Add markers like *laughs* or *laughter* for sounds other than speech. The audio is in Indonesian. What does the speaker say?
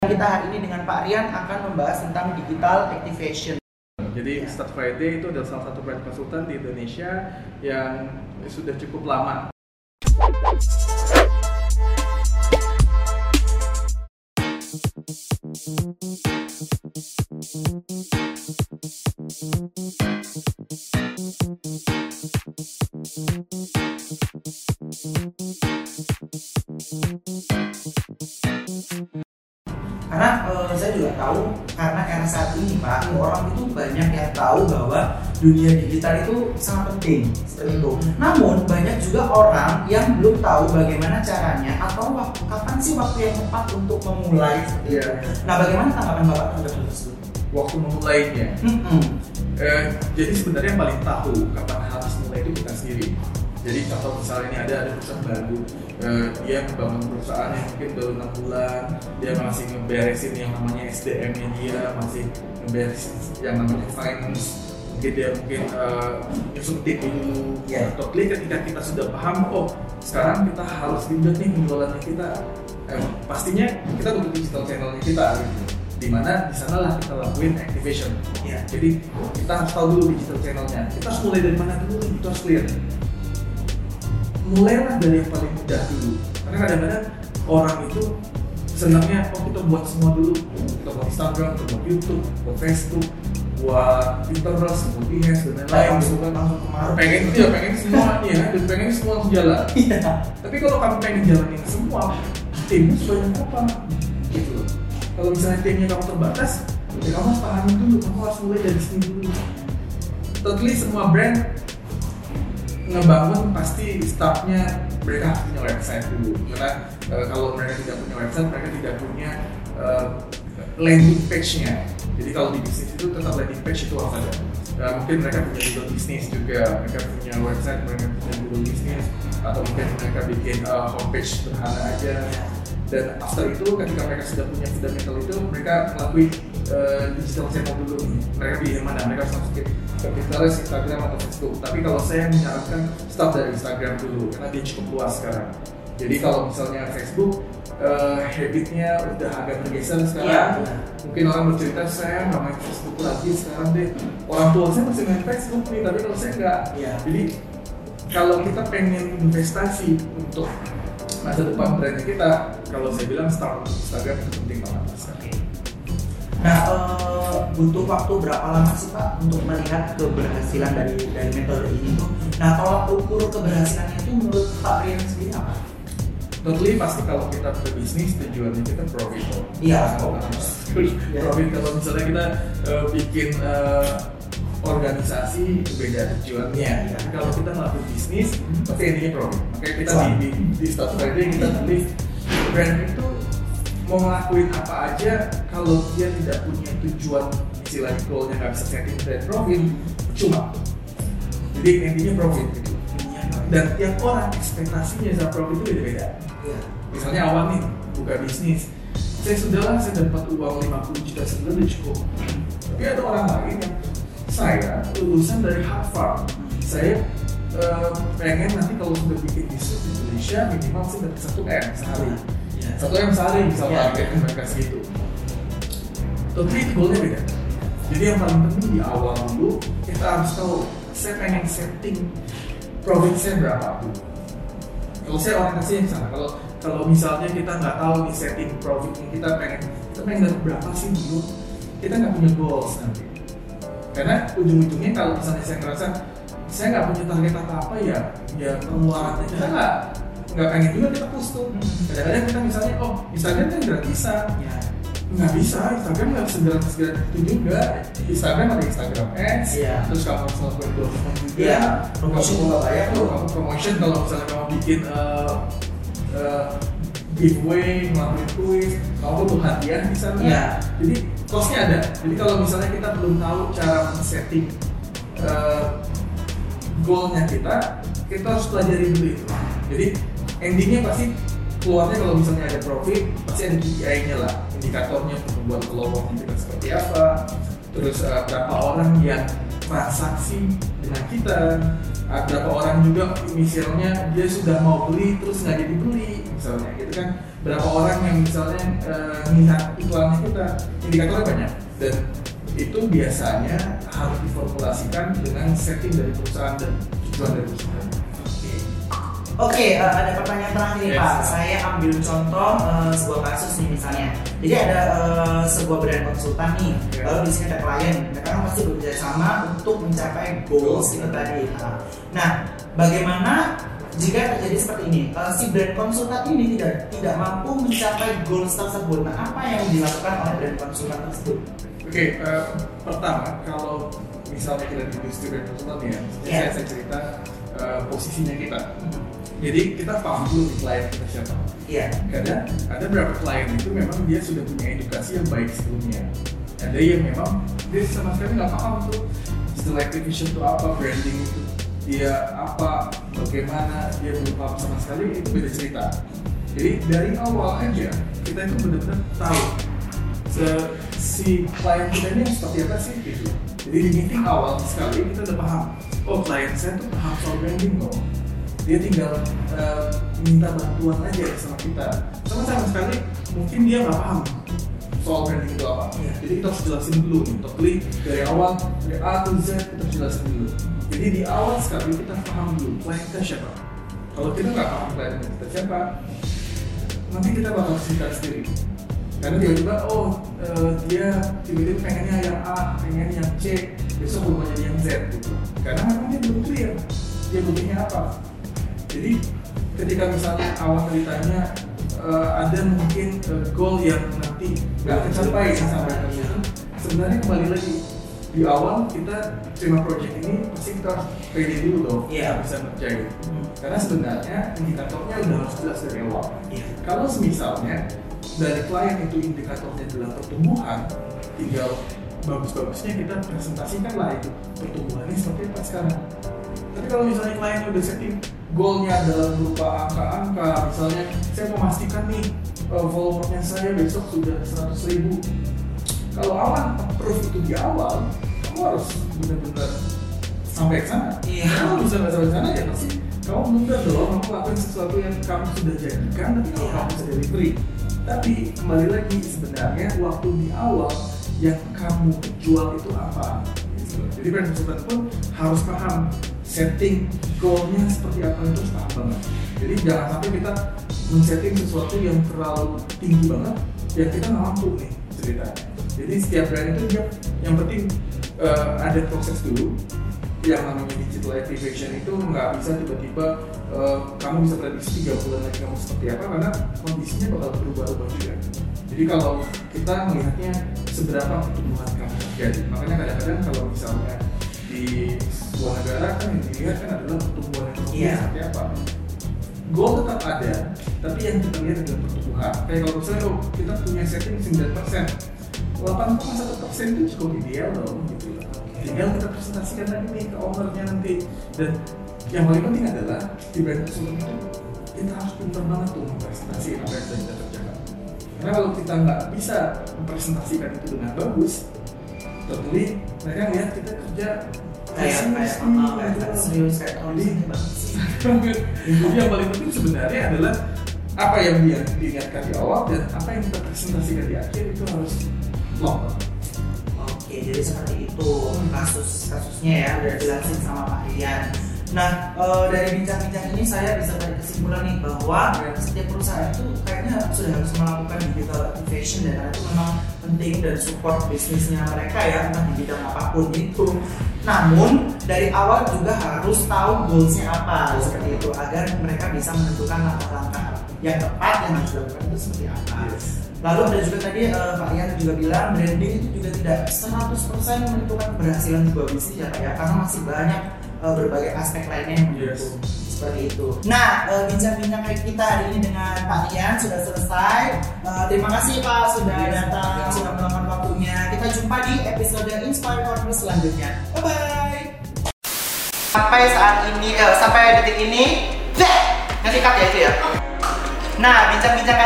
Kita hari ini dengan Pak Rian akan membahas tentang digital activation. Jadi Start Friday itu adalah salah satu brand konsultan di Indonesia yang sudah cukup lama. Tahu bahwa dunia digital itu sangat penting seperti itu. Namun banyak juga orang yang belum tahu bagaimana caranya atau waktu, kapan sih waktu yang tepat untuk memulai seperti itu. Iya. Nah, bagaimana tanggapan Bapak terhadap hal tersebut? Waktu memulainya. Mm-mm. Eh, jadi sebenarnya yang paling tahu kapan harus mulai itu kita sendiri. Jadi contoh misalnya ini ada ada perusahaan baru, eh, dia membangun perusahaan yang mungkin baru enam bulan, dia masih ngeberesin yang namanya SDM-nya dia, masih ngeberesin yang namanya finance, mungkin dia mungkin eh, nyusun tim dulu. Iya. Atau klik ketika kita sudah paham, oh sekarang kita harus ribet nih penjualannya kita. Eh, pastinya kita butuh digital channelnya kita gitu. Di mana di sana lah kita lakuin activation. Ya. Jadi kita harus tahu dulu digital channelnya. Kita harus mulai dari mana dulu itu harus clear. Mulailah dari yang paling mudah dulu. Karena kadang-kadang orang itu senangnya oh kita buat semua dulu. Kita buat Instagram, kita buat YouTube, buat Facebook, buat Pinterest, buat Behance dan lain-lain. Langsung langsung kemarin. Pengen ya pengen semua ya, dan pengen semua langsung jalan. Iya. Tapi kalau kamu pengen jalanin semua, timnya sebanyak apa? Gitu loh. Kalau misalnya timnya kamu terbatas, ya kamu harus pahami dulu, kamu harus mulai dari sini dulu. Totally semua brand ngebangun pasti startnya mereka punya website dulu. Karena eh, kalau mereka tidak punya website mereka tidak punya eh, landing page-nya. Jadi kalau di bisnis itu tetap landing page itu harus ada. Eh, mungkin mereka punya Google bisnis juga. Mereka punya website mereka punya Google bisnis atau mungkin mereka bikin eh, homepage sederhana aja. Dan after itu ketika mereka sudah punya fundamental itu mereka ngelakuin eh, digital channel dulu mereka pilih yang mana mereka harus masukin ke Pinterest, Instagram atau Facebook. Tapi kalau saya menyarankan start dari Instagram dulu karena dia cukup luas sekarang. Jadi kalau misalnya Facebook eh, habitnya udah agak bergeser sekarang. Iya. mungkin orang bercerita saya nggak main Facebook lagi sekarang deh. Orang tua saya masih main Facebook nih tapi kalau saya nggak. Iya. jadi kalau kita pengen investasi untuk masa depan brandnya kita kalau saya bilang start Instagram itu penting banget. Oke. Nah, eh, butuh waktu berapa lama sih Pak untuk melihat keberhasilan dari dari metode ini tuh? Nah, tolak ukur keberhasilannya itu menurut Pak Rian sendiri apa? Totally pasti kalau kita berbisnis tujuannya kita profit. Iya. *laughs* Iya. profit kalau misalnya kita eh, bikin eh, organisasi itu beda tujuannya. Tapi kalau kita ngelakuin bisnis, pasti intinya profit. Makanya kita di, di, di Start Friday kita tulis brand itu mau ngelakuin apa aja kalau dia tidak punya tujuan istilahnya goalnya nggak bisa setting brand profit, cuma. Jadi intinya profit gitu. Dan tiap orang ekspektasinya sama profit itu beda-beda Iya. misalnya awal nih buka bisnis saya sudahlah saya dapat uang 50 juta sebulan udah cukup tapi ada orang lain yang saya lulusan dari Harvard saya eh, pengen nanti kalau sudah bikin bisnis di Indonesia minimal sih dapat satu m sehari. Satu m sehari bisa Iya. target mereka segitu tapi goalnya beda. Jadi yang paling penting di awal dulu kita harus tahu saya pengen setting profit saya berapa kalau saya orientasinya yang sana kalau kalau misalnya kita nggak tahu nih setting profitnya kita pengen kita pengen dapat berapa sih dulu? Kita nggak punya goals nanti. Karena ujung-ujungnya kalau misalnya saya ngerasa saya nggak punya target apa apa ya ya pengeluarannya kita nggak nggak pengen juga kita push tuh kadang-kadang kita misalnya oh Instagram kan gratisan Iya. nggak bisa Instagram nggak segratis gratis itu juga Instagram ada Instagram Ads Iya. terus kamu harus melakukan promotion juga Iya, promosi juga bayar tuh. kamu promotion kalau misalnya kamu bikin uh, uh, giveaway ngelakuin kuis kamu butuh hadiah di sana Iya. jadi costnya ada jadi kalau misalnya kita belum tahu cara men-setting uh, goalnya kita kita harus pelajari dulu itu jadi endingnya pasti keluarnya kalau misalnya ada profit pasti ada KPI-nya lah indikatornya untuk membuat kelompoknya kita seperti apa. Terus uh, berapa orang yang transaksi dengan kita uh, berapa orang juga misalnya dia sudah mau beli terus nggak jadi beli misalnya gitu kan. Berapa orang yang misalnya uh, iklannya kita indikatornya banyak. Dan itu biasanya harus diformulasikan dengan setting dari perusahaan dan tujuan dari perusahaan. Oke, uh, ada pertanyaan terakhir Yes. Pak. Saya ambil contoh uh, sebuah kasus nih misalnya. Jadi ada uh, sebuah brand konsultan nih, Oke. lalu di sini ada klien. Mereka kan pasti bekerja sama untuk mencapai goals itu tadi. Nah, Nah, bagaimana jika terjadi seperti ini? Uh, si brand konsultan ini tidak tidak mampu mencapai goals tersebut. Nah, apa yang dilakukan oleh brand konsultan tersebut? Oke, eh, pertama kalau misalnya kita di industri brand konsultan ya, saya, saya cerita eh, posisinya kita. Jadi kita paham dulu nih klien kita siapa. Iya. Karena ada beberapa klien itu memang dia sudah punya edukasi yang baik sebelumnya. Ada yang memang dia sama sekali nggak paham tuh digital activation itu apa, branding itu dia apa, bagaimana dia belum paham sama sekali itu beda cerita. Jadi dari awal aja kita itu benar-benar tahu se- si klien kita ini seperti apa sih gitu. Jadi di meeting awal sekali kita udah paham. Oh klien saya tuh paham soal branding loh. Dia tinggal uh, minta bantuan aja sama kita. Sama sama sekali mungkin dia nggak paham soal branding itu apa. Iya. jadi kita harus jelasin dulu nih totally dari awal dari A to Z kita harus jelasin dulu. Jadi di awal sekali kita paham dulu klien kita siapa. Kalau kita nggak paham klien kita siapa nanti kita bakal cerita sendiri karena tiba-tiba oh eh, dia tiba-tiba pengennya yang A pengen yang C besok berubah jadi yang Z gitu karena memang dia belum clear dia butuhnya apa jadi ketika misalnya awal ceritanya eh, ada mungkin eh, goal yang nanti nggak tercapai sampai ke situ sebenarnya kembali lagi di awal kita terima project ini pasti kita harus pede dulu dong Iya. bisa ngerjain Hmm. karena sebenarnya indikatornya udah harus jelas dari awal Iya. kalau misalnya dari klien itu indikatornya adalah pertumbuhan, tinggal bagus-bagusnya kita presentasikan lah itu pertumbuhannya seperti apa sekarang. Tapi kalau misalnya klien udah setting goalnya adalah berupa angka-angka, misalnya saya memastikan nih uh, followernya saya besok sudah 100 ribu. Kalau awal approve itu di awal, kamu harus benar-benar sampai ke sana. Iya. Kalau bisa nggak sampai ke sana ya pasti kamu mundur dong, kamu lakukan sesuatu yang kamu sudah jadikan, tapi kalau Iya. kamu bisa delivery. Tapi kembali lagi sebenarnya waktu di awal yang kamu jual itu apa? Gitu. Jadi brand consultant pun harus paham setting goalnya seperti apa itu paham banget. Jadi jangan sampai kita men-setting sesuatu yang terlalu tinggi banget, ya kita nggak mampu nih ceritanya. Jadi setiap brand itu dia yang penting eh, ada proses dulu yang namanya digital activation itu nggak bisa tiba-tiba eh, kamu bisa prediksi tiga bulan lagi kamu seperti apa karena kondisinya bakal berubah-ubah juga. Jadi kalau kita melihatnya seberapa pertumbuhan kamu terjadi, makanya kadang-kadang kalau misalnya di sebuah negara kan yang dilihat kan adalah pertumbuhan ekonomi Iya. seperti apa. Goal tetap ada, tapi yang kita lihat adalah pertumbuhan. Kayak kalau misalnya oh, kita punya setting 9%, 8,1 persen itu cukup ideal dong gitu. Tinggal kita presentasikan lagi nih ke ownernya nanti dan yang paling penting adalah di brand consultant itu kita harus pintar banget tuh mempresentasi apa yang sudah kita kerjakan. Karena kalau kita nggak bisa mempresentasikan itu dengan bagus, tentunya mereka melihat kita kerja Kayak kayak serius kayak serius. Jadi *laughs* yang paling penting sebenarnya adalah apa yang dia diingatkan di awal dan apa yang kita presentasikan di akhir itu harus long. Oke, jadi seperti itu kasus kasusnya ya udah dijelasin sama Pak Rian. Nah, eh, dari bincang-bincang ini saya bisa tarik kesimpulan nih bahwa setiap perusahaan itu kayaknya sudah harus melakukan digital activation dan itu memang penting dan support bisnisnya mereka ya entah di bidang apa pun itu. Namun dari awal juga harus tahu goalsnya apa seperti itu agar mereka bisa menentukan langkah-langkah yang tepat yang harus dilakukan itu seperti apa. Lalu ada juga tadi eh, Pak Ian juga bilang branding itu juga tidak 100% menentukan keberhasilan sebuah bisnis ya Pak ya karena masih banyak eh, berbagai aspek lainnya yang. Yes. Seperti itu. Nah, eh, bincang-bincang kayak kita hari ini dengan Pak Ian sudah selesai. Eh, terima kasih Pak sudah Yes, datang, ya. sudah meluangkan waktunya. Kita jumpa di episode Inspire Corner selanjutnya. Bye bye. Sampai saat ini, eh, sampai detik ini, deh, nanti cut ya itu ya. Nah, bincang-bincang